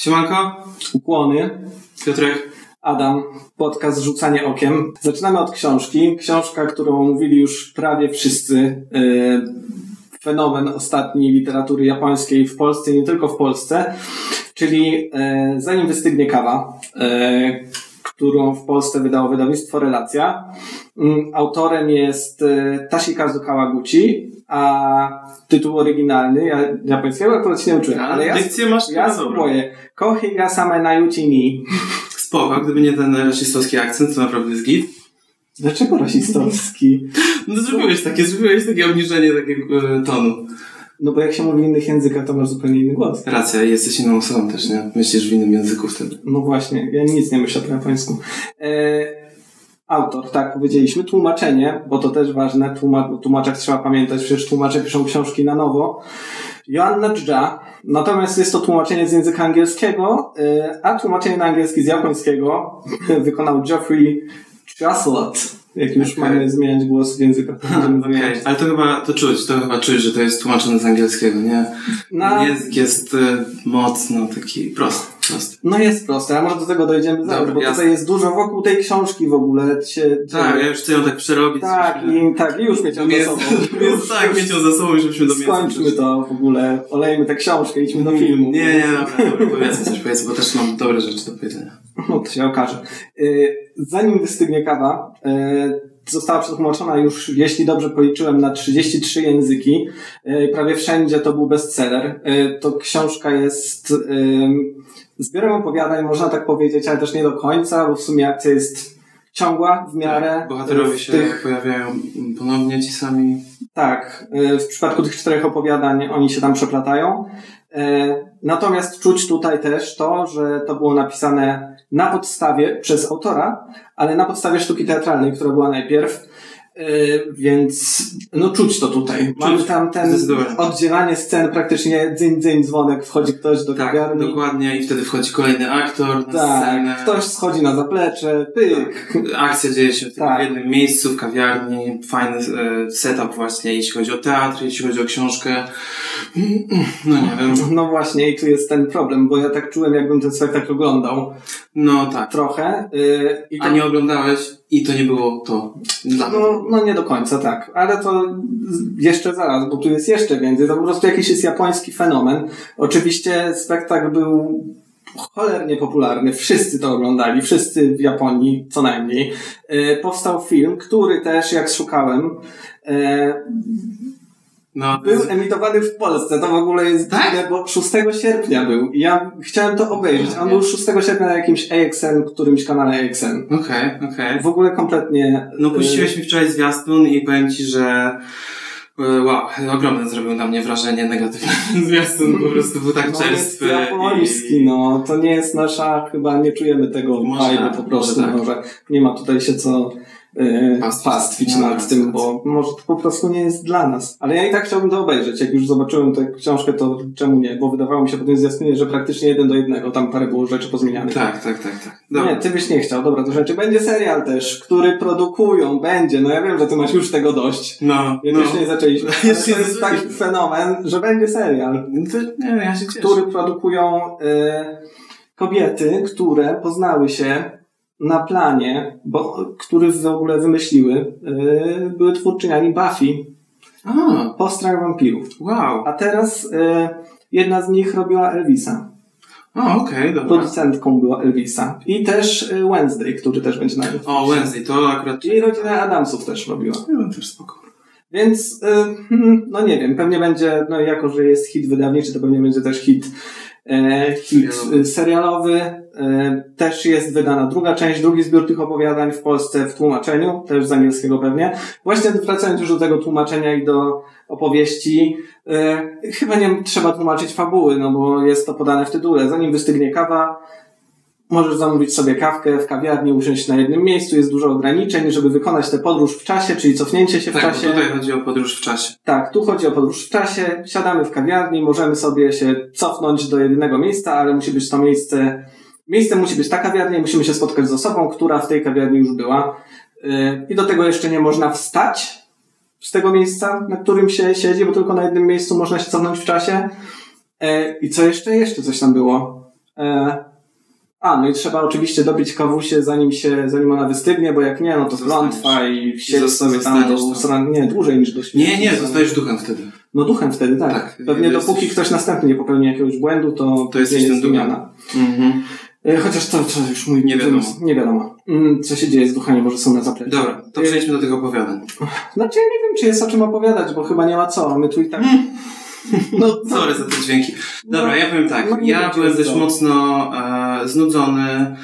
Siemanko, Ukłony. Piotrek. Adam, podcast Rzucanie Okiem. Zaczynamy od książki. Książka, którą mówili już prawie wszyscy. Yy, fenomen ostatniej literatury japońskiej w Polsce nie tylko w Polsce. Czyli yy, Zanim wystygnie kawa, yy, którą w Polsce wydało wydawnictwo Relacja. Yy, autorem jest yy, Tashikazu Kawaguchi, a tytuł oryginalny, ja japońskiego akurat się nie uczyłem, ale ja, Dykcję masz ja spróbuję. Kohiga same na ni. Spoko, gdyby nie ten rasistowski akcent, to naprawdę jest git. Dlaczego rasistowski? No zrobiłeś takie, zrobiłeś takie obniżenie takiego e, tonu. No bo jak się mówi w innych językach, to masz zupełnie inny głos. Racja, jesteś inną osobą też, nie? Myślisz w innym języku wtedy. No właśnie, ja nic nie myślę po japońsku. E, autor, tak powiedzieliśmy. Tłumaczenie, bo to też ważne. Tłuma, tłumaczach trzeba pamiętać, przecież tłumacze piszą książki na nowo. Joanna Dżdża. Natomiast jest to tłumaczenie z języka angielskiego, e, a tłumaczenie na angielski z japońskiego wykonał Geoffrey Chasselot. Jak już Okej. mamy zmieniać głos w będziemy Okej, zmieniać. ale to chyba, to czuć, to chyba czuć, że to jest tłumaczone z angielskiego, nie? Na- Język jest e, mocno taki prosty, prosty. No jest proste, a może do tego dojdziemy zaraz, Dobra, bo jasne. tutaj jest dużo wokół tej książki w ogóle. Się, Tak, ja już chcę ją tak przerobić. tak, i, tak, i już mieć ją za sobą. jest, tak, mieć ją za sobą, żebyśmy do Skończmy to w ogóle, olejmy tę książkę, idźmy do filmu. Nie, nie, dobra, dobra, powiedzmy coś, powiedzmy, bo też mam dobre rzeczy do powiedzenia. No to się okaże. Y, Zanim wystygnie kawa, y, została przetłumaczona już, jeśli dobrze policzyłem, na 33 języki. Y, Prawie wszędzie to był bestseller. To książka jest zbiorem opowiadań, można tak powiedzieć, ale też nie do końca, bo w sumie akcja jest ciągła w miarę. Bohaterowie W się tych- pojawiają ponownie ci sami. Tak, y, w przypadku tych czterech opowiadań oni się tam przeplatają. Y, Natomiast czuć tutaj też to, że to było napisane na podstawie przez autora, ale na podstawie sztuki teatralnej, która była najpierw. Y, Więc no czuć to tutaj. Mamy tam ten oddzielanie scen, praktycznie dzyń, dzyń, dzwonek, wchodzi ktoś do Tak, kawiarni. dokładnie. I wtedy wchodzi kolejny aktor na scenę. Tak, ktoś schodzi na zaplecze, pyk. Akcja dzieje się w, Tak. jednym miejscu, w kawiarni. Fajny e, setup właśnie, jeśli chodzi o teatr, jeśli chodzi o książkę. No nie wiem. No właśnie, i tu jest ten problem, bo ja tak czułem, jakbym ten spektakl oglądał No tak. trochę. y, I to, A nie oglądałeś i to nie było to dla mnie. no, no nie do końca, tak. Ale to jeszcze zaraz, bo tu jest jeszcze więcej. To po prostu jakiś jest japoński fenomen. Oczywiście spektakl był cholernie popularny. Wszyscy to oglądali. Wszyscy w Japonii, co najmniej. Y, Powstał film, który też, jak szukałem, y, No, Był emitowany w Polsce, to w ogóle jest Tak? dziwne, bo 6 sierpnia był i ja chciałem to obejrzeć. On był 6 sierpnia na jakimś AXN, którymś kanale AXN. Okej, okej. W ogóle kompletnie... No y, puściłeś mi wczoraj zwiastun i powiem ci, że e, wow, ogromne zrobił na mnie wrażenie negatywne. Zwiastun po prostu był tak no, jest czerstwy. japoński, no. To nie jest nasza, chyba nie czujemy tego Może tak, po prostu. tak. Może nie ma tutaj się co y, Pastwić. No, nad tym, bo może to po prostu nie jest dla nas. Ale ja i tak chciałbym to obejrzeć. Jak już zobaczyłem tę książkę, to czemu nie? Bo wydawało mi się potem zwiastunie, że praktycznie jeden do jednego. Tam parę było rzeczy pozmienianych. Tak, tak, tak, tak. Nie, Dobra. ty byś nie chciał. Dobra, to rzeczy. Będzie serial też, który produkują, będzie. No ja wiem, że ty masz już tego dość. No, Jak no. jeszcze nie zaczęliśmy. Ale to nie jest taki fenomen, że będzie serial, No to, nie, ja się cieszę. który produkują e, kobiety, które poznały się na planie, bo, który w ogóle wymyśliły, e, były twórczyniami Buffy, A, Postrach Wampirów. wow. A teraz e, jedna z nich robiła Elvisa. A, okej, dobra. Producentką była Elvisa. I też e, Wednesday, który też będzie na O, Wednesday, to akurat... I rodzina Adamsów też robiła. No, też spoko. Więc, y, hmm, no nie wiem, pewnie będzie, no jako, że jest hit wydawniczy, to pewnie będzie też hit Serialowy. serialowy. serialowy. E, też jest wydana druga część, drugi zbiór tych opowiadań w Polsce w tłumaczeniu, też z angielskiego pewnie. Właśnie wracając już do tego tłumaczenia i do opowieści, e, chyba nie trzeba tłumaczyć fabuły, no bo jest to podane w tytule. Zanim wystygnie kawa, Możesz zamówić sobie kawkę w kawiarni, usiąść na jednym miejscu, jest dużo ograniczeń, żeby wykonać tę podróż w czasie, czyli cofnięcie się w Tak, bo czasie. tutaj chodzi o podróż w czasie. Tak, tu chodzi o podróż w czasie. Siadamy w kawiarni, możemy sobie się cofnąć do jedynego miejsca, ale musi być to miejsce. Miejscem musi być ta kawiarnia i musimy się spotkać z osobą, która w tej kawiarni już była. Yy, I do tego jeszcze nie można wstać z tego miejsca, na którym się siedzi, bo tylko na jednym miejscu można się cofnąć w czasie. Yy, I co jeszcze? Jeszcze coś tam było. E, a, no i trzeba oczywiście dobić kawusie, zanim się, zanim ona wystygnie, bo jak nie, no to klątwa i siedź Zosta- sobie tam do usran... Nie, dłużej niż do śmierci. Nie, nie, zostajesz duchem wtedy. No duchem wtedy, tak. Tak. Pewnie Jesteś- dopóki ktoś następny nie popełni jakiegoś błędu, to, To jesteś jest zmiana. Mhm. E, Chociaż to, to już mój Nie wiadomo. wymysł. Nie wiadomo. Mm, Co się dzieje z duchami, może są na zapleczu. Dobra, to przejdźmy do tych opowiadań. Znaczy ja nie wiem, czy jest o czym opowiadać, bo chyba nie ma co. My tu i tak... No, Sorry za te dźwięki. Dobra, No, ja powiem tak. no ja byłem dość mocno e, znudzony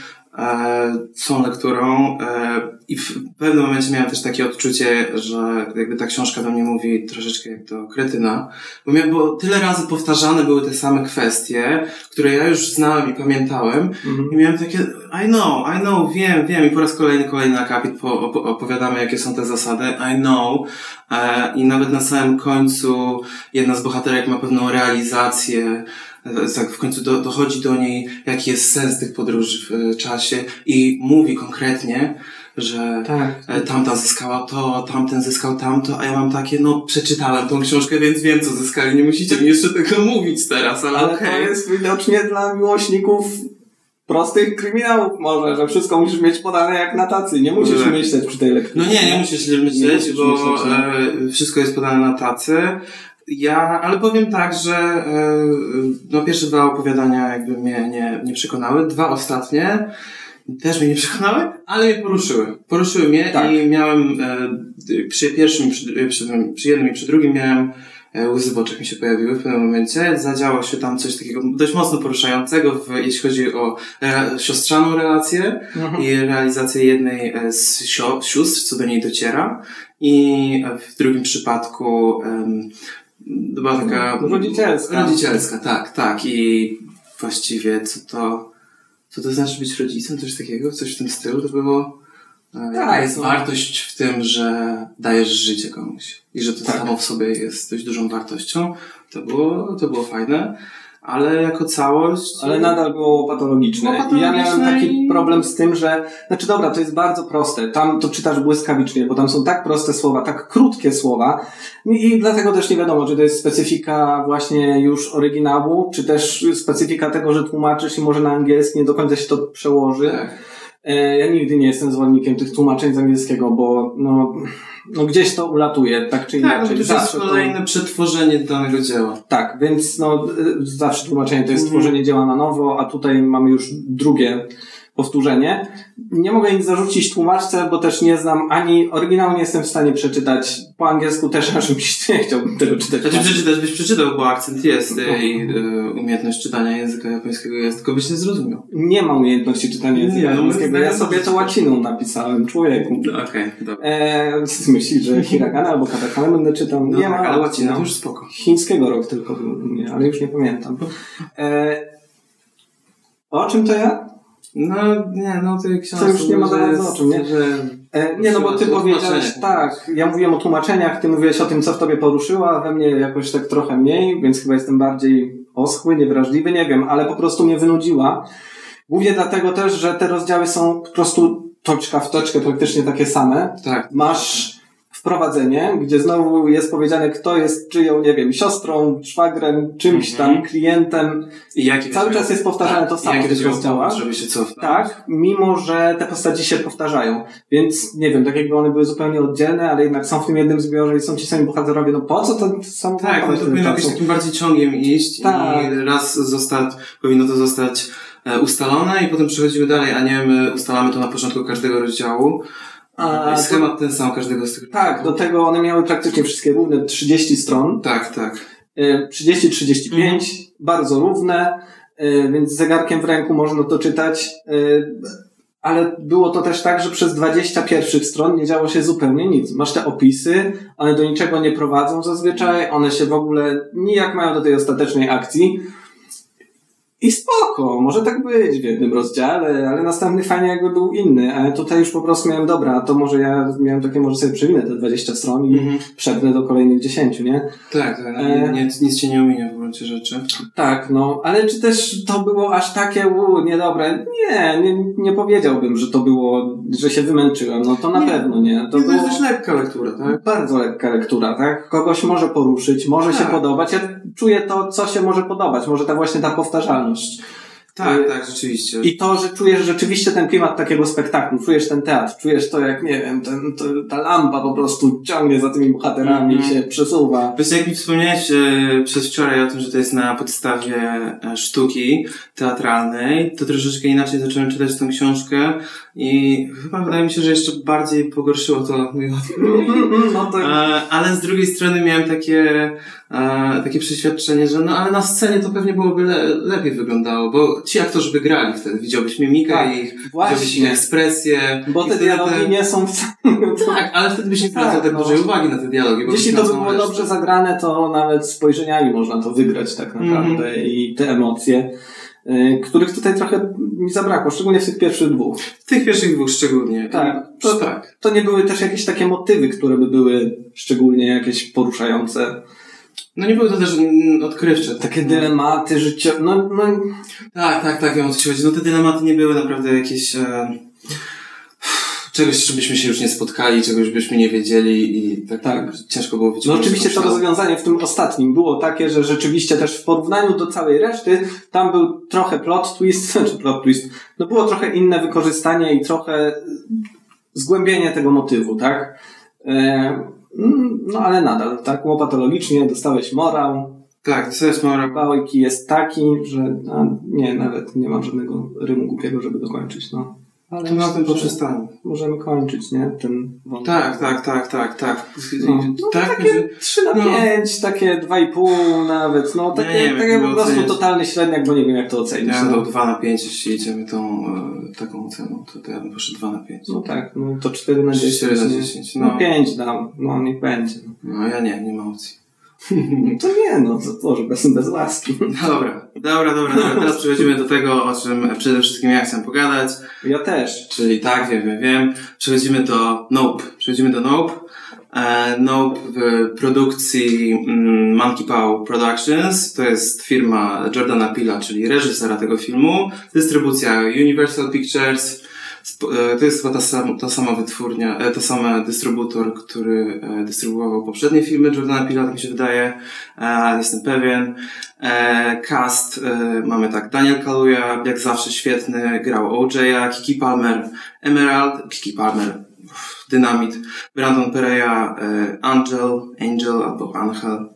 tą lekturą e, i w pewnym momencie miałem też takie odczucie, że jakby ta książka do mnie mówi troszeczkę jak do kretyna, bo, miałem, bo tyle razy powtarzane były te same kwestie, które ja już znałem i pamiętałem Mhm. i miałem takie, I know, I know, wiem, wiem. I po raz kolejny, kolejny akapit po, opo- opowiadamy, jakie są te zasady. I know. E, I nawet na samym końcu jedna z bohaterek ma pewną realizację. E, Tak, w końcu do, dochodzi do niej, jaki jest sens tych podróży w e, czasie i mówi konkretnie, że Tak. e, tamta zyskała to, tamten zyskał tamto, a ja mam takie, no przeczytałem tą książkę, więc wiem, co zyskali. Nie musicie mi jeszcze tego mówić teraz, ale, Ale okej. to jest widocznie dla miłośników prostych kryminałów może, że wszystko musisz mieć podane jak na tacy. Nie musisz Tak. myśleć przy tej lekturze. No nie, nie musisz źle Nie myśleć, musisz bo myśleć, e, wszystko jest podane na tacy. Ja, ale powiem tak, że e, no pierwsze dwa opowiadania jakby mnie nie, nie przekonały. Dwa ostatnie też mnie nie przekonały, ale mnie poruszyły. Poruszyły mnie Tak. i miałem e, przy pierwszym, przy, przy, przy jednym i przy drugim miałem e, łzy w oczach mi się pojawiły w pewnym momencie. Zadziało się tam coś takiego dość mocno poruszającego, w, jeśli chodzi o e, siostrzaną relację Mhm. i realizację jednej e, z sio- sióstr, co do niej dociera. I w drugim przypadku em, była taka... Rodzicielska. Rodzicielska, tak, tak. I właściwie co to... Co to znaczy być rodzicem? Coś takiego? Coś w tym stylu? To było... e, Jaka Tak, jest no. wartość w tym, że dajesz życie komuś i że to Tak. samo w sobie jest dość dużą wartością. To było, to było fajne, ale jako całość... Ale nadal było patologiczne. Było I ja miałem patologiczne taki i- problem z tym, że. Znaczy, dobra, to jest bardzo proste. Tam to czytasz błyskawicznie, bo tam są tak proste słowa, tak krótkie słowa. I, i dlatego też nie wiadomo, czy to jest specyfika właśnie już oryginału, czy też specyfika tego, że tłumaczysz i może na angielski nie do końca się to przełoży. Tak. E, Ja nigdy nie jestem zwolennikiem tych tłumaczeń z angielskiego, bo no, no gdzieś to ulatuje, tak czy Tak, no inaczej. to już jest Zawsze to- kolejne przetworzenie danego dzieła. tak, więc no, y, zawsze tłumaczenie to jest Mhm. tworzenie dzieła na nowo, a tutaj mamy już drugie powtórzenie. Nie mogę nic zarzucić tłumaczce, bo też nie znam ani oryginału, nie jestem w stanie przeczytać. Po angielsku też aż mi się nie chciałbym tego czytać. Znaczy przeczytać byś przeczytał, bo akcent jest e, i e, umiejętność czytania języka japońskiego jest, tylko byś nie zrozumiał. Nie mam umiejętności czytania języka Nie, no, japońskiego. Ja moim sobie to łaciną napisałem, człowieku. Okej, dobra. Eee, myślisz, że hiragana albo katakana będę czytał? No nie tak, ma ale łacina no. to już spoko. Chińskiego rok tylko, był, ale już nie pamiętam. Eee, o czym to ja? No nie, no tej książce To już nie ma za że bardzo jest- o czym, nie? Że... E, nie, no bo ty powiedziałeś, tak, ja mówiłem o tłumaczeniach, ty mówiłeś o tym, co w tobie poruszyło, a we mnie jakoś tak trochę mniej, więc chyba jestem bardziej oschły, niewrażliwy, nie wiem, ale po prostu mnie wynudziła. Głównie dlatego też, że te rozdziały są po prostu toczka w toczkę, praktycznie takie same. Tak. Masz wprowadzenie, gdzie znowu jest powiedziane, kto jest czyją, nie wiem, siostrą, szwagrem, czymś Mhm. tam, klientem. I jakie Cały czas jest powtarzane tak, to samo w tych rozdziałach. żeby się cofnąć? Tak, mimo że te postaci się powtarzają. Więc nie wiem, tak jakby one były zupełnie oddzielne, ale jednak są w tym jednym zbiorze i są ci sami bohaterowie. No po co to samo Tak, no to powinno być takim bardziej ciągiem iść Tak. i raz zostać, powinno to zostać e, ustalone i potem przechodzimy dalej, a nie my ustalamy to na początku każdego rozdziału. A, I schemat ten sam każdego z tych Tak, do tego one miały praktycznie wszystkie równe 30 stron. Tak, tak. Y, 30-35, bardzo równe, y, więc zegarkiem w ręku można to czytać. y, Ale było to też tak, że przez 20 pierwszych stron nie działo się zupełnie nic. Masz te opisy, one do niczego nie prowadzą zazwyczaj, one się w ogóle nijak mają do tej ostatecznej akcji. I spoko, może tak być w jednym rozdziale, ale następny fajnie jakby był inny, a tutaj już po prostu miałem, dobra, to może ja miałem takie, może sobie przewinę te 20 stron i Mhm. przepnę do kolejnych 10, nie? Tak, tak. E. Nie, nic cię nie ominie w gruncie rzeczy. Tak, no, ale czy też to było aż takie u, niedobre? Nie, nie, nie powiedziałbym, że to było, że się wymęczyłem. No to na Nie. pewno nie. To To, to było jest też lekka lektura, tak? bardzo lekka lektura, tak? Kogoś może poruszyć, może się Tak. podobać. Ja czuję to, co się może podobać. Może ta właśnie ta powtarzalność. Tak, tak, rzeczywiście. I to, że czujesz rzeczywiście ten klimat takiego spektaklu, czujesz ten teatr, czujesz to jak, nie wiem, ten, to, ta lampa po prostu ciągnie za tymi bohaterami i Mhm. się przesuwa. Wiesz, jak mi wspomniałeś e, przez wczoraj o tym, że to jest na podstawie e, sztuki teatralnej, to troszeczkę inaczej zacząłem czytać tę książkę i chyba wydaje mi się, że jeszcze bardziej pogorszyło to mój. No to... E, ale z drugiej strony miałem takie, e, takie przeświadczenie, że no ale na scenie to pewnie byłoby le, lepiej wyglądało, bo ci aktorzy by grali wtedy, widziałbyś mimikę Tak, ich, widziałbyś ich ekspresję. Bo te dialogi nie są. Tak, ale wtedy byś nie zwracał Tak, tak no. dużej uwagi na te dialogi. Bo Jeśli to by było resztę. dobrze zagrane, to nawet spojrzeniami można to wygrać tak naprawdę Mhm. i te emocje, y, których tutaj trochę mi zabrakło, szczególnie w tych pierwszych dwóch. W tych pierwszych dwóch szczególnie. Tak, To, to- tak. To nie były też jakieś takie motywy, które by były szczególnie jakieś poruszające. No nie były to też odkrywcze. Takie dylematy życiowe, no, no Tak, tak, tak, wiem o co ci chodzi. No te dylematy nie były naprawdę jakieś... E... Czegoś, żebyśmy się już nie spotkali, czegoś byśmy nie wiedzieli i tak, Tak. ciężko było No wyciągnąć. oczywiście to rozwiązanie w tym ostatnim było takie, że rzeczywiście też w porównaniu do całej reszty, tam był trochę plot twist, znaczy plot twist, no było trochę inne wykorzystanie i trochę zgłębienie tego motywu, tak? E, no ale nadal, tak? Łopatologicznie dostałeś morał, Tak, to jest mora. Bałejki jest taki, że a, nie, nawet nie mam żadnego rymu głupiego, żeby dokończyć, no. Ale To tym że poprzestanie. możemy kończyć, nie? Ten wątek. Tak, tak, tak, tak, tak. No, no tak, takie że- 3 na no. 5, takie 2,5 nawet, no takie, nie wiem, takie po to prostu oceniać. totalny średniak, bo nie wiem jak to ocenić. Ja bym no. dał 2 na 5, jeśli idziemy tą e, taką ceną, to, to ja bym poszedł 2 na 5. no tak, no to 4 na 10. 4 na nie? 10, No, no. 5 dam, no niech będzie. No ja nie, nie ma opcji. To nie, no to Boże, bez, bez łaski. Dobra, dobra, dobra, dobra. Teraz przechodzimy do tego, o czym przede wszystkim ja chcę pogadać. Ja też. Czyli tak, wiem, wiem, wiem. Przechodzimy do Nope. Przechodzimy do Nope. E, nope w produkcji mm, Monkey Paw Productions. To jest firma Jordana Pila, czyli reżysera tego filmu. Dystrybucja Universal Pictures. E, To jest chyba ta, sam, ta sama wytwórnia, e, to sam dystrybutor, który e, dystrybuował poprzednie filmy Jordana Pila, tak mi się wydaje. E, Jestem pewien. E, Cast e, mamy tak, Daniel Kaluuya, jak zawsze świetny, grał OJ'a, Kiki Palmer, Emerald, Kiki Palmer, Dynamit, Brandon Pereira, e, Angel, Angel albo Angel,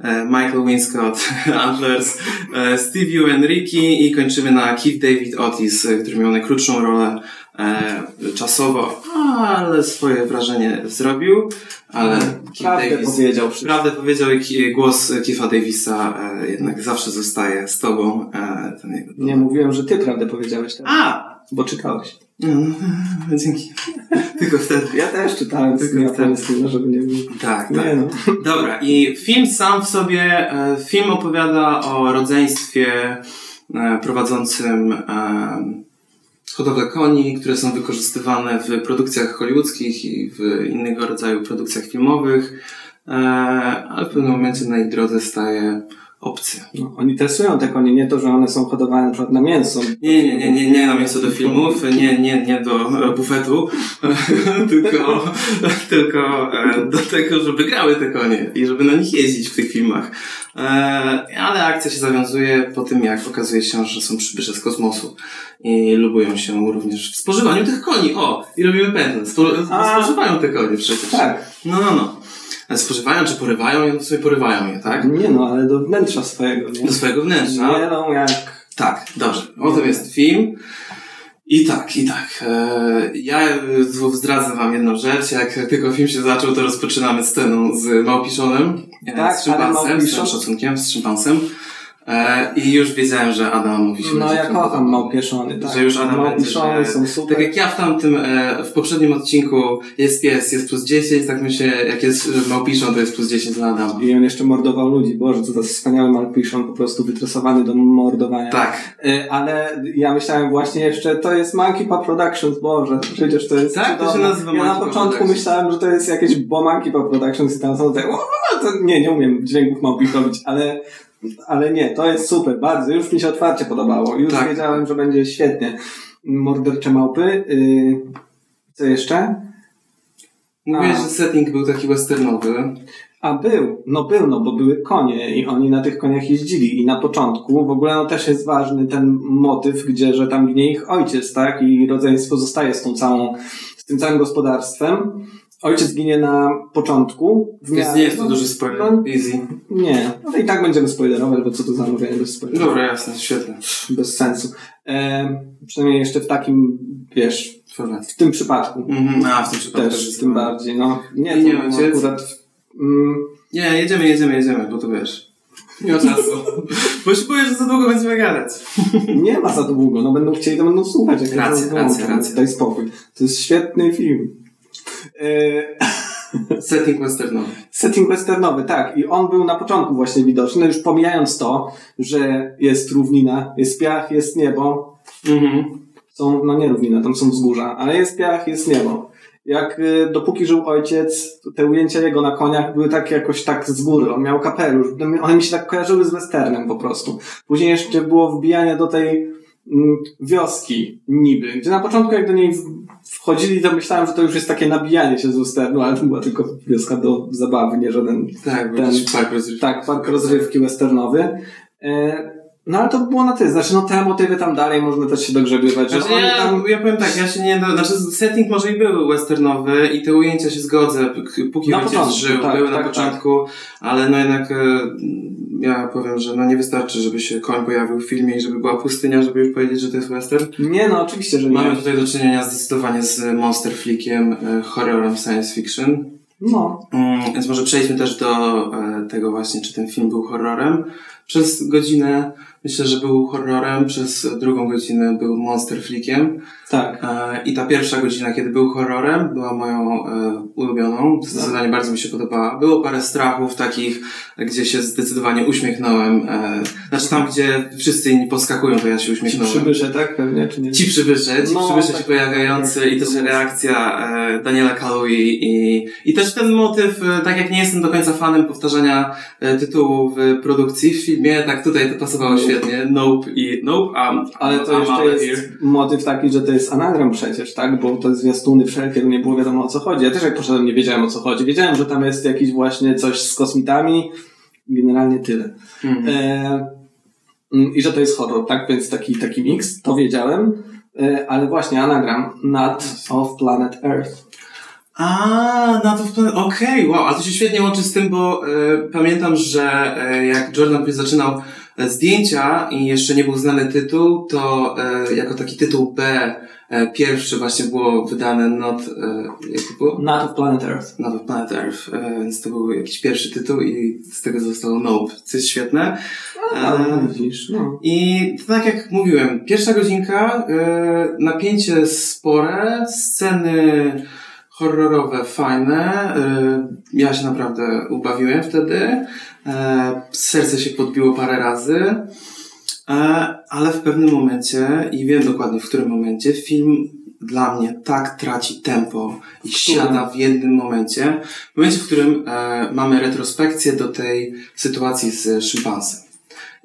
e, Michael Winscott, Antlers, e, Steve Ewan Ricky i kończymy na Keith David Otis, e, który miał najkrótszą rolę e, czasowo, ale swoje wrażenie zrobił, ale Keith Prawdę Davis powiedział. Prawdę powiedział i głos Keitha Davisa e, jednak zawsze zostaje z tobą. E, ten jego... Nie mówiłem, że ty prawdę powiedziałeś teraz, A! bo czytałeś. No, no, dzięki. Tylko wtedy. Ja też czytałem Tylko wtedy. żeby nie było. Tak, tak. Nie no. Dobra, i film sam w sobie, e, film opowiada o rodzeństwie e, prowadzącym e, hodowlę koni, które są wykorzystywane w produkcjach hollywoodzkich i w innego rodzaju produkcjach filmowych, e, ale w pewnym momencie na ich drodze staje obcy. no. Oni testują te konie, nie to, że one są hodowane na przykład na mięso. Nie, nie, nie, nie, nie na miejsce do filmów, nie, nie, nie do e, bufetu, tylko, tylko e, do tego, żeby grały te konie i żeby na nich jeździć w tych filmach. E, Ale akcja się zawiązuje po tym, jak okazuje się, że są przybysze z kosmosu i lubują się również w spożywaniu tych koni. O, i robimy pętlę. Spo, spożywają te konie przecież. Tak. No, no, no. Spożywają czy porywają je? No sobie porywają je, tak? Nie no, ale do wnętrza swojego, nie? Do swojego wnętrza. Mielą jak... Tak, dobrze. O tym jest film. I tak, i tak. E, ja zdradzę wam jedną rzecz. Jak tylko film się zaczął, to rozpoczynamy sceną z Małpiszonem. e, Tak, z szympansem, ale z Małpiszon- szancunkiem, z szympansem. E, I już wiedziałem, że Adam mówi się No będzie ja film kocham podobny. małpieszony, tak. Że już Adam będzie, Małpieszony że- są super. Tak jak ja w tamtym, e, w poprzednim odcinku jest pies, jest plus 10, tak myślę, jak jest e, Małpiszon, to jest plus 10 dla Adama. I on jeszcze mordował ludzi. Boże, co za wspaniały Malpiszon, po prostu wytresowany do mordowania. Tak. Y, Ale ja myślałem właśnie jeszcze, to jest Monkey Paw Productions, Boże, przecież to jest Tak, to się cudowne. nazywa Ja na początku myślałem, że to jest jakieś bo Monkey Paw Productions i tam są te, o, to nie, nie umiem dźwięków małpich robić, ale, ale nie, to jest super, bardzo, już mi się otwarcie podobało, już Tak. wiedziałem, że będzie świetnie. Mordercze małpy, y, co jeszcze? Mówiłeś, że setting był taki westernowy. A był, no był, no bo były konie i oni na tych koniach jeździli i na początku w ogóle no też jest ważny ten motyw, gdzie, że tam ginie ich ojciec, tak, i rodzeństwo zostaje z tą całą, z tym całym gospodarstwem. Ojciec ginie na początku. W Więc miarę- nie jest to no, duży spoiler. no, Easy. Nie, no i tak będziemy spoilerować, bo co to za mówienie bez spoilerów Dobra, jasne, świetnie. bez sensu. E, przynajmniej jeszcze w takim, wiesz, Format. w tym przypadku. Mhm, a w tym przypadku Też jest tym bardziej, no. Nie, nie było ojciec? akurat... Mm, Nie, jedziemy, jedziemy, jedziemy, bo to wiesz. Nie ma czasu. bo się boję, że za długo będziemy gadać. nie ma za długo, no będą chcieli, to będą słuchać. Jak Racja, racja, racja. Daj spokój. To jest świetny film. E, Setting westernowy. setting westernowy, tak. I on był na początku właśnie widoczny, no już pomijając to, że jest równina, jest piach, jest niebo, Mhm. są, no nie równina, tam są wzgórza, ale jest piach, jest niebo. Jak y, dopóki żył ojciec, te ujęcia jego na koniach były tak jakoś tak z góry. On miał kapelusz. One mi się tak kojarzyły z westernem po prostu. Później jeszcze było wbijanie do tej wioski niby, gdzie na początku jak do niej wchodzili, to myślałem, że to już jest takie nabijanie się z westernu, ale to była tylko wioska do zabawy, nie żaden Tak, Ten- park rozrywki. tak, park rozrywki westernowy. E, no ale to było na tyle. Znaczy, no te motywy tam dalej można też się dogrzebywać. Że Znaczy, oni ja, tam... ja powiem tak, ja się nie do, znaczy setting może i był westernowy i te ujęcia się zgodzę, póki Na początku, żył, tak, były na tak, początku, ale no jednak e, ja powiem, że no nie wystarczy, żeby się koń pojawił w filmie i żeby była pustynia, żeby już powiedzieć, że to jest western. Nie, no oczywiście, że nie. Mamy tutaj do czynienia zdecydowanie z monster flickiem, e, horrorem science fiction. No, Mm, Więc może przejdźmy też do e, tego właśnie, czy ten film był horrorem. Przez godzinę myślę, że był horrorem, przez drugą godzinę był monster flickiem. tak. E, I ta pierwsza godzina, kiedy był horrorem, była moją e, ulubioną. Zdecydowanie bardzo mi się podobała. Było parę strachów takich, gdzie się zdecydowanie uśmiechnąłem. E, znaczy tam, gdzie wszyscy inni poskakują, to ja się Ci uśmiechnąłem. przybysze, tak? Pewnie, czy nie? Ci przybysze, ci No, przybysze tak. się pojawiający i też reakcja e, Daniela Kaluuya i, i też ten motyw, tak jak nie jestem do końca fanem powtarzania tytułu w produkcji, w filmie, tak tutaj to pasowało świetnie. Nope i Nope, um, Ale to jeszcze jest here. motyw taki, że to jest anagram przecież, tak? Bo to jest zwiastuny wszelkie, to nie było wiadomo o co chodzi. Ja też jak poszedłem nie wiedziałem o co chodzi. Wiedziałem, że tam jest jakiś właśnie coś z kosmitami. Generalnie tyle. Mhm. E, mm, I że to jest horror, tak? Więc taki, taki miks, to wiedziałem. E, ale właśnie anagram Not of Planet Earth. A, na to wpływ. Okej, wow, ale to się świetnie łączy z tym, bo e, pamiętam, że e, jak Jordan zaczynał zdjęcia i jeszcze nie był znany tytuł, to e, jako taki tytuł B e, pierwszy właśnie było wydane Not, e, jak to było? Not of Planet Earth. Not of Planet Earth, e, więc to był jakiś pierwszy tytuł i z tego zostało Nope, co jest świetne. A, E, widzisz, no. I to tak jak mówiłem, pierwsza godzinka, e, napięcie spore, sceny horrorowe fajne. E, ja się naprawdę ubawiłem wtedy. E, serce się podbiło parę razy. E, ale w pewnym momencie, i wiem dokładnie w którym momencie, film dla mnie tak traci tempo i siada w jednym momencie. W momencie, w którym e, mamy retrospekcję do tej sytuacji z szympansem.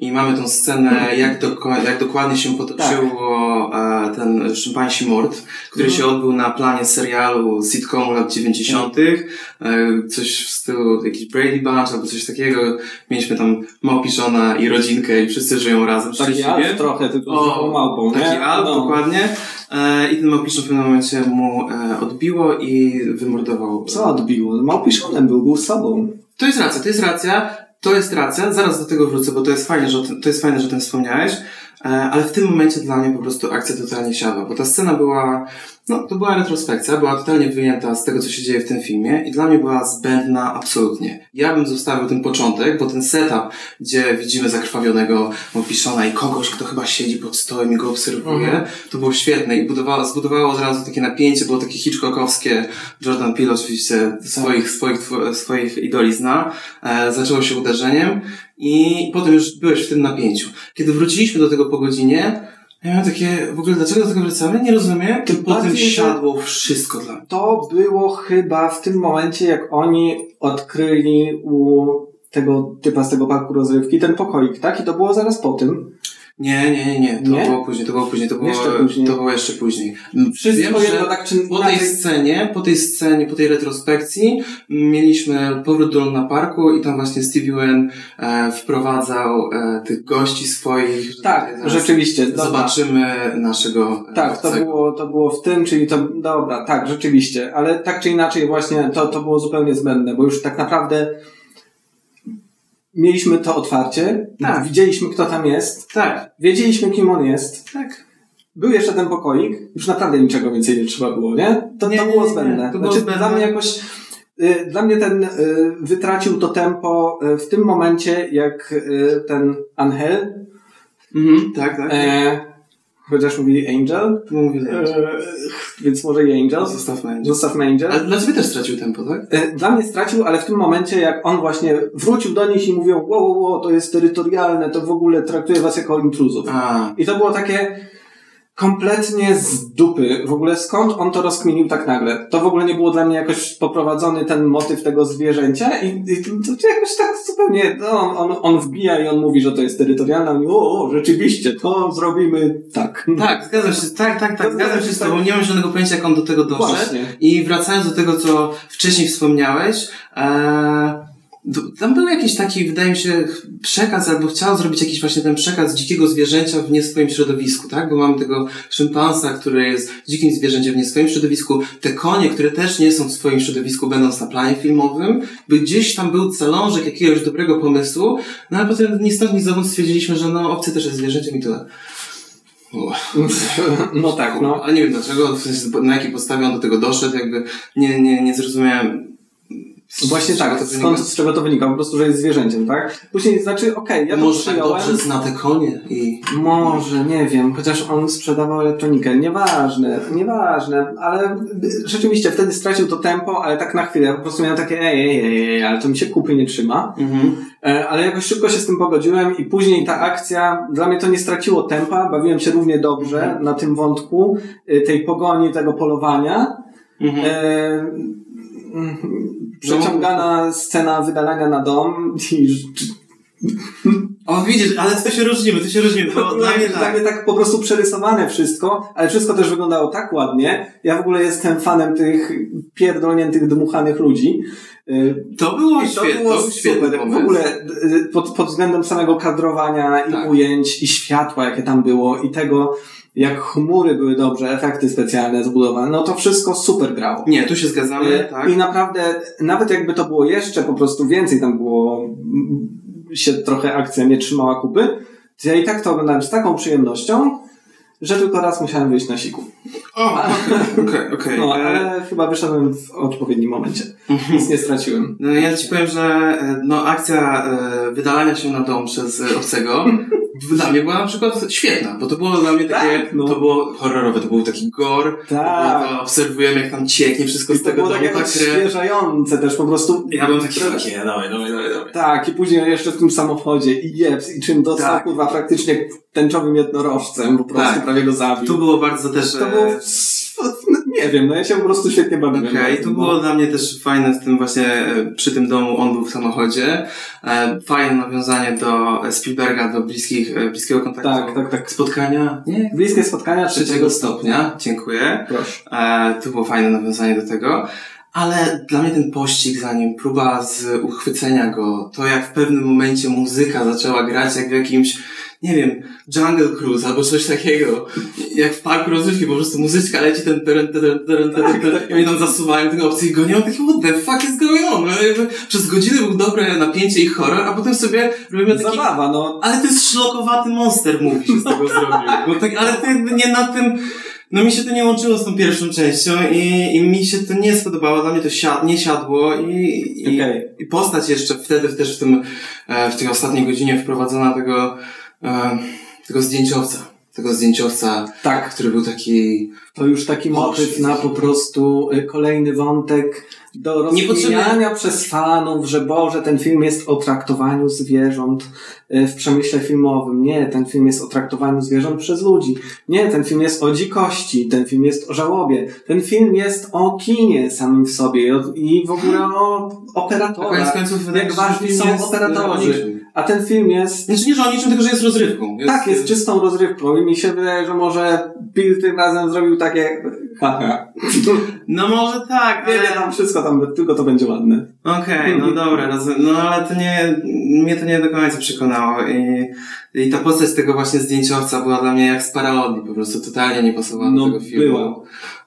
I mamy tą scenę, jak, doko- jak dokładnie się potoczyło e, ten szympansi mord, który się odbył na planie serialu sitcomu lat 90. E, coś w stylu jakiś Brady Bunch albo coś takiego. Mieliśmy tam małpiszona i rodzinkę i wszyscy żyją razem Taki alf trochę, tylko z O, małpą, Taki nie? alp, No. dokładnie. E, I ten małpiszon w pewnym momencie mu odbiło i wymordował. Co odbiło? Małpiszonem był, był sobą. To jest racja, to jest racja, to jest racja, zaraz do tego wrócę, bo to jest fajne, że to jest fajne, że o tym wspomniałeś, ale w tym momencie dla mnie po prostu akcja totalnie siadła, bo ta scena była, no to była retrospekcja, była totalnie wyjęta z tego, co się dzieje w tym filmie i dla mnie była zbędna absolutnie. Ja bym zostawił ten początek, bo ten setup, gdzie widzimy zakrwawionego Mopiszona i kogoś, kto chyba siedzi pod stołem i go obserwuje, Mhm. to było świetne i budowało, zbudowało od razu takie napięcie, było takie Hitchcockowskie, Jordan Peele oczywiście swoich, swoich, tw- swoich idoli zna, e, zaczęło się uderzeniem i potem już byłeś w tym napięciu. Kiedy wróciliśmy do tego po godzinie, ja miałem takie, w ogóle dlaczego do tego wracamy? Nie rozumiem. Tym potem siadło wszystko dla mnie. To było chyba w tym momencie, jak oni odkryli u tego typa z tego parku rozrywki ten pokoik, tak? I to było zaraz po tym. Nie, nie, nie, nie. To Nie? było później, to było później, to było Jeszcze później. To było jeszcze później. Wszystko Wiem, jedno, tak czy po tej scenie, po tej scenie, po tej retrospekcji mieliśmy powrót do Luna Parku i tam właśnie Stevie Wen e, wprowadzał e, tych gości swoich. Tak, rzeczywiście. dobra. Zobaczymy naszego Tak, to było, to było w tym, czyli to, dobra, tak, rzeczywiście, ale tak czy inaczej właśnie to, to było zupełnie zbędne, bo już tak naprawdę mieliśmy to otwarcie, Tak. widzieliśmy kto tam jest, Tak, wiedzieliśmy kim on jest, tak. był jeszcze ten pokoik, już naprawdę niczego więcej nie trzeba było, nie? To, Nie, to było nie, zbędne. to było znaczy, zbędne. Dla mnie jakoś, y, dla mnie ten y, wytracił to tempo y, w tym momencie, jak ten Angel, Mhm, tak, tak. e, chociaż mówili Angel, To mówię, e, więc może i Angel. Zostawmy Angel. Zostawmy Angel. Ale dla ciebie też stracił tempo, tak? E, Dla mnie stracił, ale w tym momencie, jak on właśnie wrócił do nich i mówił, wow, wow, wow, to jest terytorialne, to w ogóle traktuje was jako intruzów. A, I to było takie kompletnie z dupy. W ogóle skąd on to rozkminił tak nagle? To w ogóle nie było dla mnie jakoś poprowadzony ten motyw tego zwierzęcia i, i to, jakoś tak zupełnie, no, on, on wbija i on mówi, że to jest terytorialne, a oni, o, o, rzeczywiście, to zrobimy tak. tak, zgadzam się, tak, tak, tak, zgadzam się z tobą. Nie mam żadnego pojęcia, jak on do tego doszedł. Właśnie. I wracając do tego, co wcześniej wspomniałeś, e, d- tam był jakiś taki, wydaje mi się, przekaz, albo chciał zrobić jakiś właśnie ten przekaz dzikiego zwierzęcia w nie swoim środowisku, tak? Bo mamy tego szympansa, który jest dzikim zwierzęciem w nie swoim środowisku, te konie, które też nie są w swoim środowisku, będąc na planie filmowym, by gdzieś tam był zalążek jakiegoś dobrego pomysłu, no ale potem ni stąd, ni zowąd stwierdziliśmy, że no, obcy też jest zwierzęciem i tyle. No tak, no. Ale nie wiem dlaczego, na jakiej podstawie on do tego doszedł, jakby nie, nie, nie zrozumiałem. Właśnie z czego tak, to skąd, z czego to wynika? Po prostu, że jest zwierzęciem, tak? Później, znaczy, okej, ja to Może tak przyjąłem. dobrze zna te konie i... Może, nie wiem, chociaż on sprzedawał elektronikę. Nieważne, nieważne, ale rzeczywiście wtedy stracił to tempo, ale tak na chwilę. Po prostu miałem takie, ej, ej, ej, ej ale to mi się kupy nie trzyma. Mhm. E, Ale jakoś szybko się z tym pogodziłem i później ta akcja, dla mnie to nie straciło tempa, bawiłem się równie dobrze na tym wątku e, tej pogoni, tego polowania. Mhm. E, przeciągana scena wydalania na dom i O widzisz, ale to się różnimy, to się różnimy, bo dla mnie dla tak. mnie tak po prostu przerysowane wszystko, ale wszystko też wyglądało tak ładnie. Ja w ogóle jestem fanem tych pierdolniętych, dmuchanych ludzi. Y, To było I świetne, to był świetny super. W ogóle y, pod, pod względem samego kadrowania i Tak. ujęć, i światła, jakie tam było, i tego, jak chmury były dobrze, efekty specjalne zbudowane, no to wszystko super grało. Nie, tu się zgadzamy, Y, tak. I naprawdę, nawet jakby to było jeszcze po prostu więcej, tam było, mm, się trochę akcja nie trzymała kupy, to ja i tak to oglądałem z taką przyjemnością, że tylko raz musiałem wyjść na siku. O, okej, okej. No, E, ale chyba wyszedłem w odpowiednim momencie. Nic nie straciłem. No ja ci powiem, że e, no, akcja e, wydalania się na dom przez obcego dla mnie była na przykład świetna, bo to było dla mnie takie, Tak, no. to było horrorowe, to był taki gore, Tak. to obserwujemy jak tam cieknie wszystko I z to tego było domu, tak ta jakoś krew. świeżające też po prostu. Ja byłem taki, takie, dawaj, dawaj, dawaj, dawaj. Tak, i później jeszcze w tym samochodzie i jeps, i czym dostał Tak. kurwa praktycznie tęczowym jednorożcem, po prostu Tak. prawie go zabił. Tu było bardzo też... To e, było, no, nie wiem, no ja się po prostu świetnie bawiłem. Okej, to No. było dla mnie też fajne w tym właśnie, e, przy tym domu on był w samochodzie. E, Fajne nawiązanie do Spielberga, do bliskich, e, bliskiego kontaktu. Tak, tak, tak. Spotkania? Nie. Bliskie spotkania Trzeciego stopnia, dziękuję. Proszę. To było fajne nawiązanie do tego. Ale dla mnie ten pościg za nim, próba z uchwycenia go, to jak w pewnym momencie muzyka zaczęła grać jak w jakimś, nie wiem, Jungle Cruise albo coś takiego. Jak w parku rozrywki, po prostu muzyczka leci, ten teren, teren, teren, teren, i oni tam zasuwają tego opcji i gonią, takie what the fuck is going on? No, Przez godzinę był dobre napięcie i horror, a potem sobie robimy taki Zabawa, no. ale to jest szlokowaty monster movie się z tego zrobił. Tak, ale jakby nie na tym, no mi się to nie łączyło z tą pierwszą częścią i, i mi się to nie spodobało, dla mnie to siad, nie siadło i, i, i postać jeszcze wtedy też w tym, e, w tej ostatniej godzinie wprowadzona tego, e, tego zdjęciowca. Tego zdjęciowca, Tak, który był taki, to już taki motyw na po prostu y, kolejny wątek do rozwijania przez fanów, że Boże, ten film jest o traktowaniu zwierząt y, w przemyśle filmowym. Nie, ten film jest o traktowaniu zwierząt przez ludzi. Nie, ten film jest o dzikości, ten film jest o żałobie, ten film jest o kinie samym w sobie i w ogóle o a koniec operatorach. końców wydaje Jak ważni są jest, o operatorzy. a ten film jest Znaczy nie, że o niczym, tylko że jest rozrywką. tak, jest czystą rozrywką i mi się wydaje, że może Bill tym razem zrobił takie haha. No może tak, Nie, ale... tam wszystko tam, tylko to będzie ładne. Okej, no dobra, rozumiem. No ale to nie, mnie to nie do końca przekonało i, i ta postać tego właśnie zdjęciowca była dla mnie jak z parodii, po prostu totalnie nie pasowała No, do tego filmu. była.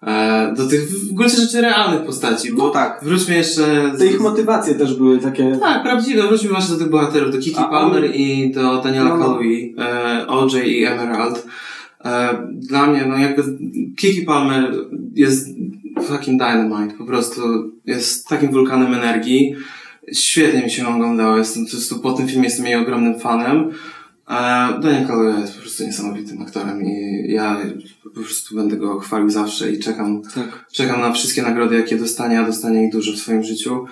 E, do tych w gruncie rzeczy realnych postaci, bo No tak. wróćmy jeszcze... Te ich motywacje też były takie... Tak, prawdziwe. Wróćmy właśnie do tych bohaterów, do Kiki A Palmer on- i do Daniela No, no. Kaluuya, e, OJ i Emerald. E, dla mnie, no jakby Kiki Palmer jest fucking dynamite, po prostu jest takim wulkanem energii. Świetnie mi się oglądało, jestem po prostu po tym filmie jestem jej ogromnym fanem. E, Daniel Kaluuya jest po prostu niesamowitym aktorem i ja po prostu będę go chwalił zawsze i czekam Tak. Czekam na wszystkie nagrody, jakie dostanie, a dostanie ich dużo w swoim życiu.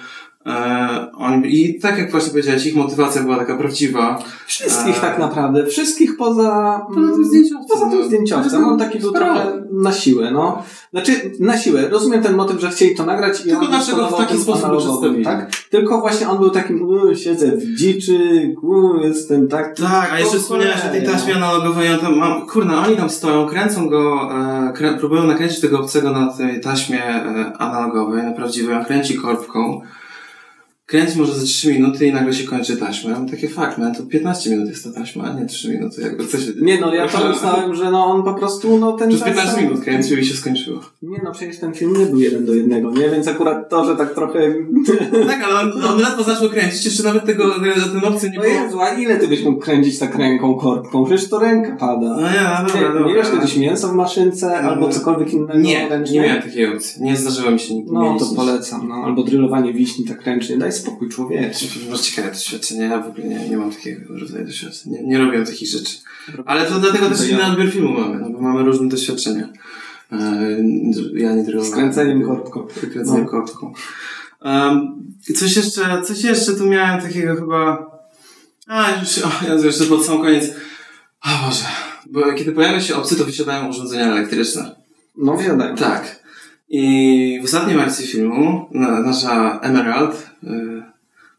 E, I tak jak właśnie powiedziałeś, ich motywacja była taka prawdziwa. Wszystkich A. tak naprawdę. Wszystkich poza... Poza tym zdjęciowcem, Poza tym no. zdjęciowcem. On taki był trochę na siłę, no. Znaczy, na siłę. Rozumiem ten motyw, że chcieli to nagrać i Tylko on dlaczego w taki sposób przedstawili? tak? Tylko właśnie on był takim, siedzę w dziczy, u, jestem tak... Tak, a jeszcze wspomniałeś o tej taśmie analogowej, on tam, mam, kurna, oni tam stoją, kręcą go, e, krę, próbują nakręcić tego obcego na tej taśmie e, analogowej, na prawdziwej, on kręci korbką. Kręci może ze 3 minuty i nagle się kończy taśma. Ja mam takie fakt, man, to 15 minut jest ta taśma, a nie 3 minuty, jakby co się... Nie no, ja to uznałem, że no on po prostu, no ten Przez czas... 15 minut kręcił i się skończyło. Nie no, przecież ten film nie był jeden do jednego, nie? Więc akurat to, że tak trochę... Tak, ale on, on ledwo zaczął kręcić, jeszcze nawet tego, ten opcji nie No było. Jezu, a ile ty byś mógł kręcić tak ręką korbką? Przecież to ręka pada. No no dobra, Nie, dobra. miałeś kiedyś mięso w maszynce albo cokolwiek innego Nie, ręcznie? nie miałem takiej opcji. Nie zdarzyło mi się nigdy No to polecam, no. Albo drylowanie wiśni tak ręcznie. Daj spokój, człowiek. Masz ciekawe doświadczenie, ja w ogóle nie, nie mam takiego rodzaju doświadczeń. Nie, nie robię takich rzeczy. Ale to dlatego też ja- inny odbiór filmu mamy, no bo mamy różne doświadczenia. E, ja nie drylowałem. Skręceniem korbką. Kręceniem No. korbką. Um, coś jeszcze, coś jeszcze tu miałem takiego chyba... A, już, o, Jezu, jeszcze pod sam koniec. O Boże. Bo kiedy pojawia się obcy, to wysiadają urządzenia elektryczne. No wsiadaj. Tak. I w ostatniej akcji filmu na, nasza Emerald y,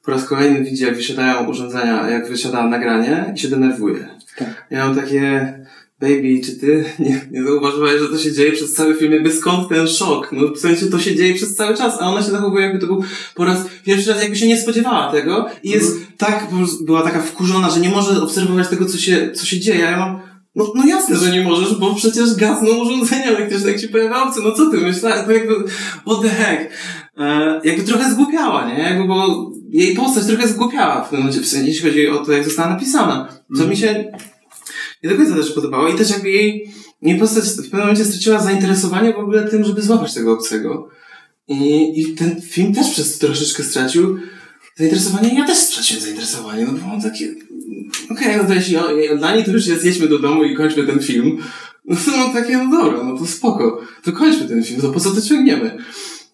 po raz kolejny widzi, jak wysiadają urządzenia, jak wysiada nagranie i się denerwuje. Tak. Ja mam takie, baby, czy ty nie, nie zauważyłaś, że to się dzieje przez cały film? Jakby skąd ten szok? No w sensie to się dzieje przez cały czas, a ona się zachowuje jakby to był po raz pierwszy raz, jakby się nie spodziewała tego i jest tak, po prostu była taka wkurzona, że nie może obserwować tego, co się, co się dzieje. Ja mam, no, no jasne, że nie możesz, bo przecież gasną urządzenia elektryczne, jak się pojawia obcy. No co ty myślałeś? To jakby, what the heck? E, jakby trochę zgłupiała, nie? Jakby, bo jej postać trochę zgłupiała w tym momencie, jeśli chodzi o to, jak została napisana. Co mi się nie do końca też podobało i też jakby jej, jej postać w pewnym momencie straciła zainteresowanie w ogóle tym, żeby złapać tego obcego. I, I ten film też przez to troszeczkę stracił zainteresowanie. Ja też straciłem zainteresowanie, no bo mam takie, okej, no to jeśli dla niej to już jest, jedźmy do domu i kończmy ten film. No to mam takie, no dobra, no to spoko. To kończmy ten film, to po co to ciągniemy?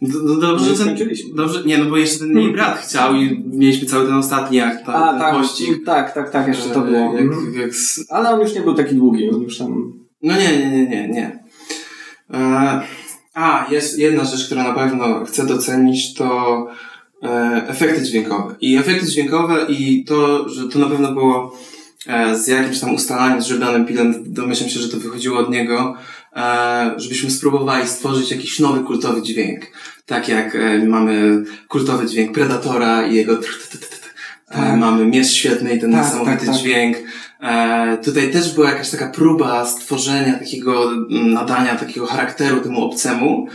Do, do, dobrze, No i że ten, dobrze, nie, no bo jeszcze ten jej brat chciał i mieliśmy cały ten ostatni akt, ta, A, ten tak, pościg. tak, tak, tak, jeszcze to E, było. Jak, Mhm. jak Ale on już nie był taki długi, on już tam... no nie, nie, nie, nie, nie. E, a, jest jedna rzecz, którą na pewno chcę docenić, to efekty dźwiękowe. I efekty dźwiękowe i to, że to na pewno było e, z jakimś tam ustalaniem z Jordanem Pilem, domyślam się, że to wychodziło od niego, e, żebyśmy spróbowali stworzyć jakiś nowy kultowy dźwięk. Tak jak e, mamy kultowy dźwięk Predatora i jego e, Tak. Mamy Miecz Świetny i ten Tak, niesamowity tak, tak. dźwięk. E, tutaj też była jakaś taka próba stworzenia takiego, mm, nadania takiego charakteru temu obcemu.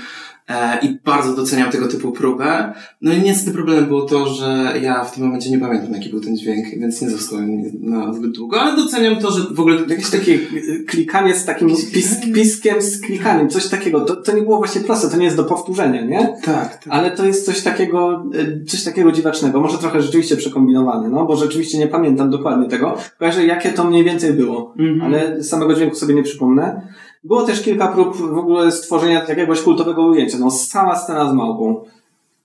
E, I bardzo doceniam tego typu próbę. No i niestety problemem było to, że ja w tym momencie nie pamiętam, jaki był ten dźwięk, więc nie zostałem na zbyt długo, ale doceniam to, że w ogóle Jakieś takie y, klikanie z takim pis, piskiem z klikaniem, coś takiego. To, to nie było właśnie proste, to nie jest do powtórzenia, nie? Tak, tak. Ale to jest coś takiego, y, coś takiego dziwacznego. Może trochę rzeczywiście przekombinowane, no, bo rzeczywiście nie pamiętam dokładnie tego. Kojarzę, jakie to mniej więcej było, Mhm. ale samego dźwięku sobie nie przypomnę. Było też kilka prób w ogóle stworzenia jakiegoś kultowego ujęcia. No, sama scena z małpą.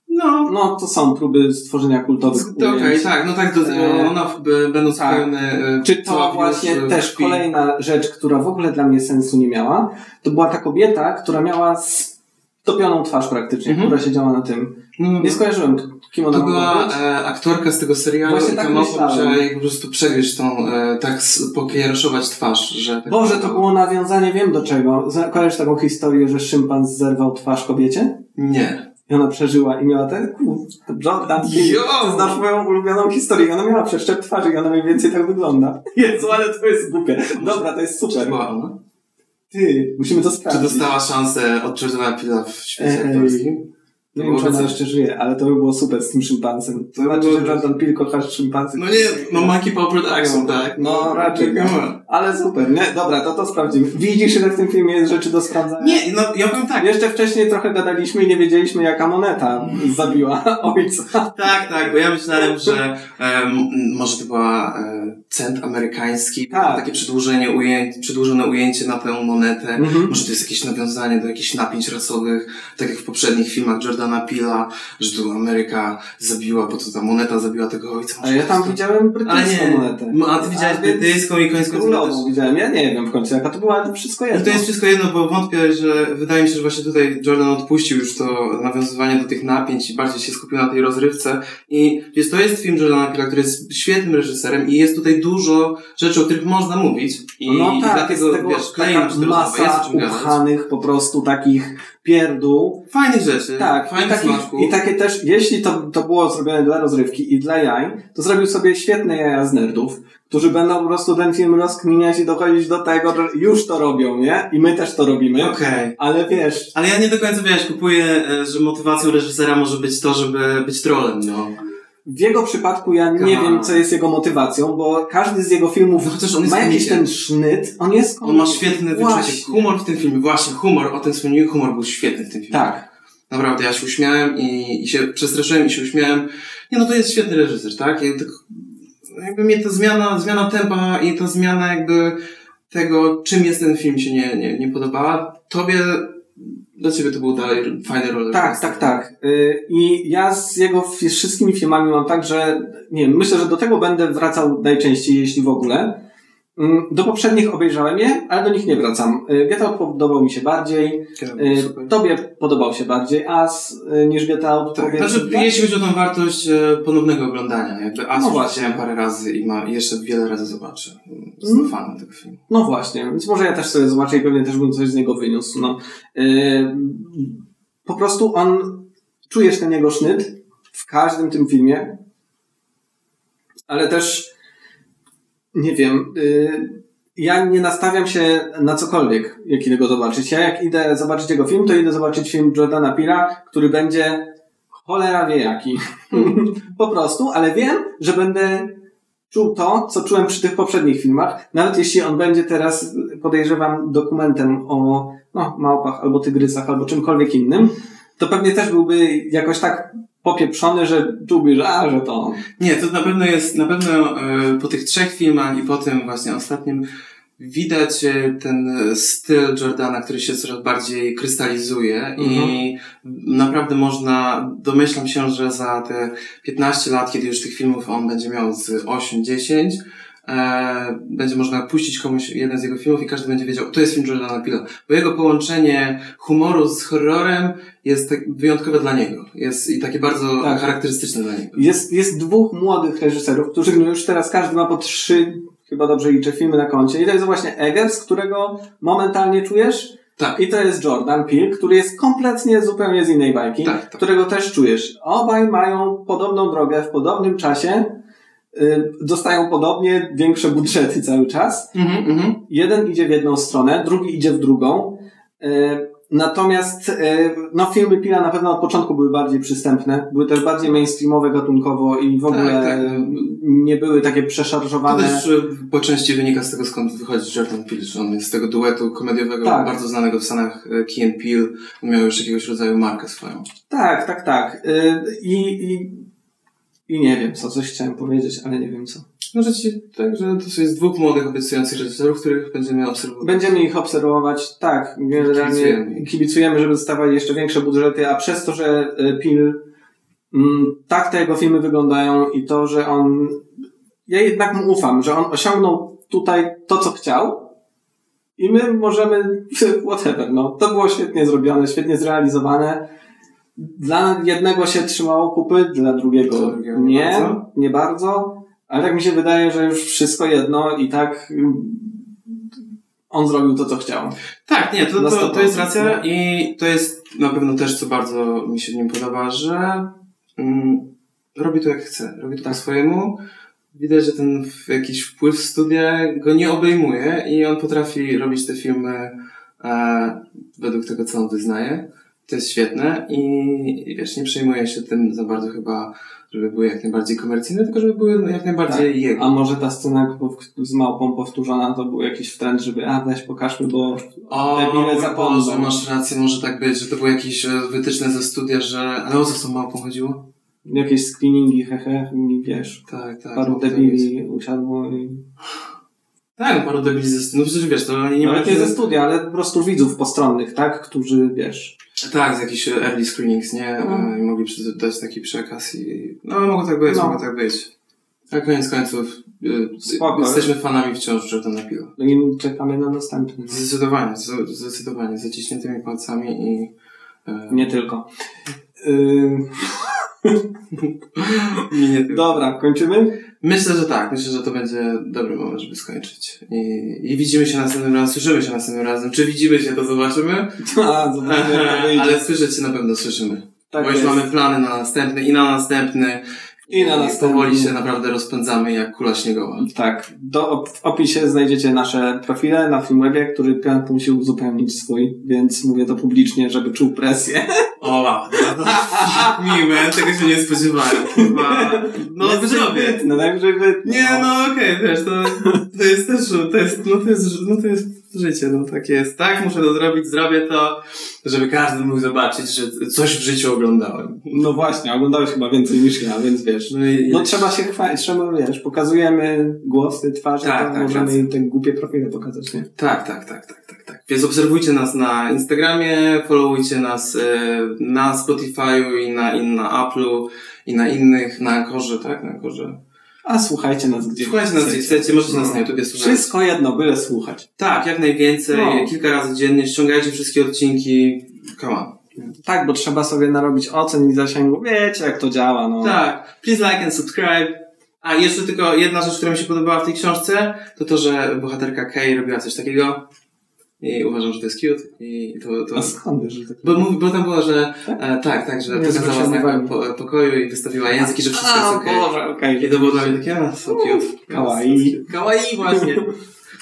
No, No, to są próby stworzenia kultowych to okej, ujęć. tak, no tak, to, E, ona b- będąc tak. e, Czy to właśnie e, też krwi. kolejna rzecz, która w ogóle dla mnie sensu nie miała, to była ta kobieta, która miała stopioną twarz praktycznie, Mhm. która siedziała na tym, Mm, Nie skojarzyłem, kim ona To była być. e, aktorka z tego serialu Właśnie i tak myślałem. musiała jej po prostu przegryźć tą, e, tak s- twarz, że... Tak Boże, to było nawiązanie, wiem do czego. Za- Kojarzysz taką historię, że szympan zerwał twarz kobiecie? Nie. I ona przeżyła i miała ten, kur- Jordan Peele. Jo! Ty znasz moją ulubioną historię. I ona miała przeszczep twarzy i ona mniej więcej tak wygląda. Jezu, ale to jest głupie. Dobra, to jest Czy super. była ona? Ty, musimy to Czy sprawdzić. dostała szansę od Jordana Pila w świecie Ej. aktorskim? Nie wiem, czy ona jeszcze żyje, ale to by było super z tym szympansem. To znaczy, byłoby- że Jordan Peele kochasz szympansy. No nie, no Monkey Paw Production, tak? No, raczej. No. Ale super, nie? Dobra, to to sprawdzimy. Widzisz, ile w tym filmie jest rzeczy do sprawdzania? Nie, no ja powiem tak. Jeszcze wcześniej trochę gadaliśmy i nie wiedzieliśmy, jaka moneta zabiła ojca. Tak, tak, bo ja myślałem, że em, może to była e, cent amerykański, Tak. takie przedłużenie ujęć, przedłużone ujęcie na tę monetę. Mhm. Może to jest jakieś nawiązanie do jakichś napięć rasowych, tak jak w poprzednich filmach Jordana Pila, że tu Ameryka zabiła, bo to ta moneta zabiła tego ojca. A ja tam to- widziałem brytyjską monetę. No, a ty widziałeś brytyjską i końską Królową widziałem. Ja nie wiem w końcu, jaka to była, ale wszystko jedno. I to jest wszystko jedno, bo wątpię, że wydaje mi się, że właśnie tutaj Jordan odpuścił już to nawiązywanie do tych napięć i bardziej się skupił na tej rozrywce. I wiesz, to jest film Jordana Pila, który jest świetnym reżyserem i jest tutaj dużo rzeczy, o których można mówić. I, no i tak, dlatego, jest tego wiesz, to jest masa gadać. upchanych po prostu takich pierdół. Fajnych rzeczy, Tak, fajnych smaczków. i takie też, jeśli to, to było zrobione dla rozrywki i dla jaj, to zrobił sobie świetne jaja z nerdów, którzy będą po prostu ten film rozkminiać i dochodzić do tego, że już to robią, nie? I my też to robimy. Okej. Ale wiesz, Ale ja nie do końca, wiesz, kupuję, e, że motywacją reżysera może być to, żeby być trolem, no. W jego przypadku ja nie Come wiem, co jest jego motywacją, bo każdy z jego filmów No ma jakiś ten sznyt, on jest On ma świetne wyczucie. Humor w tym filmie, właśnie humor, o tym wspomniałem, humor był świetny w tym filmie. Tak. Naprawdę, ja się uśmiałem i, i się przestraszyłem i się uśmiałem. Nie no, to jest świetny reżyser, tak? I tak jakby mnie ta zmiana, zmiana tempa i ta zmiana jakby tego, czym jest ten film się nie, nie, nie podobała. Tobie, dla ciebie to był dalej fajny roller Tak, tak, tak. Y, I ja z jego fi- wszystkimi filmami mam tak, że nie wiem, myślę, że do tego będę wracał najczęściej, jeśli w ogóle. Mm, Do poprzednich obejrzałem je, ale do nich nie wracam. Y, Get Out podobał mi się bardziej. Y, Super. Tobie podobał się bardziej As y, niż Get Out. Tak, znaczy, tak? jeśli chodzi o tą wartość ponownego oglądania, jakby As No właśnie. parę razy i, ma, jeszcze wiele razy zobaczę. Jestem Mm. fanem tego filmu. No właśnie, więc może ja też sobie zobaczę i pewnie też bym coś z niego wyniósł. No. Po prostu on, czujesz ten jego sznyt w każdym tym filmie, ale też nie wiem, yy, ja nie nastawiam się na cokolwiek, jak idę go zobaczyć. Ja jak idę zobaczyć jego film, to idę zobaczyć film Jordana Pira, który będzie cholera wie jaki. po prostu, ale wiem, że będę czuł to, co czułem przy tych poprzednich filmach. Nawet jeśli on będzie teraz, podejrzewam, dokumentem o no, małpach, albo tygrysach, albo czymkolwiek innym, to pewnie też byłby jakoś tak popieprzony, że czułby, że a, że to. Nie, to na pewno jest, na pewno e, po tych trzech filmach i po tym właśnie ostatnim widać e, ten e, styl Jordana, który się coraz bardziej krystalizuje i naprawdę można, domyślam się, że za te 15 lat, kiedy już tych filmów on będzie miał z 8-10, e, będzie można puścić komuś jeden z jego filmów i każdy będzie wiedział, to jest film Jordana Peele. Bo jego połączenie humoru z horrorem jest tak wyjątkowe dla niego. Jest i takie bardzo Tak. charakterystyczne dla niego. Jest, jest dwóch młodych reżyserów, którzy no już teraz każdy ma po trzy, chyba dobrze liczę, filmy na koncie. I to jest właśnie Eggers, którego momentalnie czujesz. Tak. I to jest Jordan Peele, który jest kompletnie zupełnie z innej bajki, Tak, tak. którego też czujesz. Obaj mają podobną drogę w podobnym czasie, dostają podobnie większe budżety cały czas. Mhm, mhm. Jeden idzie w jedną stronę, drugi idzie w drugą. Y, Natomiast y, no, filmy Pila na pewno od początku były bardziej przystępne, były też bardziej mainstreamowe gatunkowo i w Tak, ogóle tak. y, nie były takie To przeszarżowane. też e, po części wynika z tego, skąd wychodzi Jordan Peele, że on jest z tego duetu komediowego, Tak. bardzo znanego w Stanach Key and Peele. Miał już jakiegoś rodzaju markę swoją. Tak, tak, tak. Y, I, i, I nie wiem co, coś chciałem powiedzieć, ale nie wiem co. Może ci tak, że to jest dwóch młodych, obiecujących reżyserów, których będziemy obserwować. Będziemy ich obserwować, tak, generalnie Kibicujemy. kibicujemy, żeby dostawali jeszcze większe budżety, a przez to, że y, Pil mm, tak te jego filmy wyglądają i to, że on ja jednak mu ufam, że on osiągnął tutaj to, co chciał i my możemy whatever, no. To było świetnie zrobione, świetnie zrealizowane. Dla jednego się trzymało kupy, dla drugiego, Dla drugiego nie, nie bardzo. nie bardzo. Ale tak mi się wydaje, że już wszystko jedno i tak mm, on zrobił to, co chciał. Tak, nie, to, to, to jest 100%, racja no. i to jest na pewno też, co bardzo mi się w nim podoba, że mm, robi to jak chce, robi to Tak. po swojemu. Widać, że ten jakiś wpływ w studia go nie obejmuje i on potrafi robić te filmy e, według tego, co on wyznaje. To jest świetne i, wiesz, nie przejmuje się tym za bardzo chyba, żeby były jak najbardziej komercyjne, tylko żeby były jak najbardziej Tak. jego. A może ta scena z małpą powtórzona to był jakiś trend, żeby a weź pokażmy, bo O, Debile zapomną. Boże, masz rację, może tak być, że to były jakieś e, wytyczne ze studia, że... Ale o co z tą małpą chodziło? jakieś screeningi, hehe, i wiesz, Tak, tak. paru debili usiadło i... Tak, no paru debili ze studia. No przecież wiesz, to oni nie Nie mają... Nie ze studia, ale po prostu widzów postronnych, tak? Którzy, wiesz... Tak, z jakichś early screenings, nie? No. E, I mogli dać taki przekaz i... No, mogło tak być, No. mogło tak być. A koniec końców e, Spoko. jesteśmy fanami wciąż Jordana Peele'a. No i czekamy na następny. Zdecydowanie, z- zdecydowanie, z zaciśniętymi palcami i... e, Nie tylko. Yy, nie, nie tylko. dobra, kończymy? Myślę, że tak. Myślę, że to będzie dobry moment, żeby skończyć. I, i widzimy się następnym razem, słyszymy się następnym razem. Czy widzimy się, to zobaczymy. A, zobaczymy, to wyjdzie. Ale słyszeć się na pewno słyszymy. tak Bo już jest. mamy plany na następny i na następny. I na następny. powoli się naprawdę rozpędzamy jak kula śniegowa. Tak. Do, w opisie znajdziecie nasze profile na Filmwebie, który Piotr musi uzupełnić swój, więc mówię to publicznie, żeby czuł presję. O, wow. No, to miłe, tego się nie spodziewałem. No Najwyżej zdrowie. wytnę, najwyżej wytnę. Nie, no okej, wiesz, to, to jest też, to jest, no to jest, no to jest życie, no tak jest. Tak, muszę to zrobić, zrobię to, żeby każdy mógł zobaczyć, że coś w życiu oglądałem. No właśnie, oglądałeś chyba więcej niż ja, więc wiesz. No i, No trzeba się chwalić, trzeba, wiesz, pokazujemy głosy, twarze, Tak, to tak, możemy racja. im te głupie profile pokazać, nie? Tak, tak, tak, tak, tak, tak. Więc obserwujcie nas na Instagramie, followujcie nas e, na Spotify'u i na, i na Apple'u i na innych, na Ankorze, tak, na Ankorze. A słuchajcie nas gdzie Słuchajcie nas gdzie chcecie, możecie nas na YouTubie słuchać. Wszystko jedno, byle słuchać. Tak, jak najwięcej, No. kilka razy dziennie, ściągajcie wszystkie odcinki, come on. Tak, bo trzeba sobie narobić ocen i zasięgu. Wiecie, jak to działa, no. Tak, please like and subscribe. A jeszcze tylko jedna rzecz, która mi się podobała w tej książce, to to, że bohaterka Kay robiła coś takiego i uważam, że to jest cute i to... to... A skąd wiesz, że tak? Bo, mówi- bo tam było, że Tak? e, tak, tak, że pokazała znak po, pokoju i wystawiła język i że wszystko jest A, okej. Boże, okej. I to było dla mnie takie, a, so cute. Kawaii. Kawaii właśnie.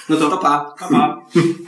No to To pa. pa. pa.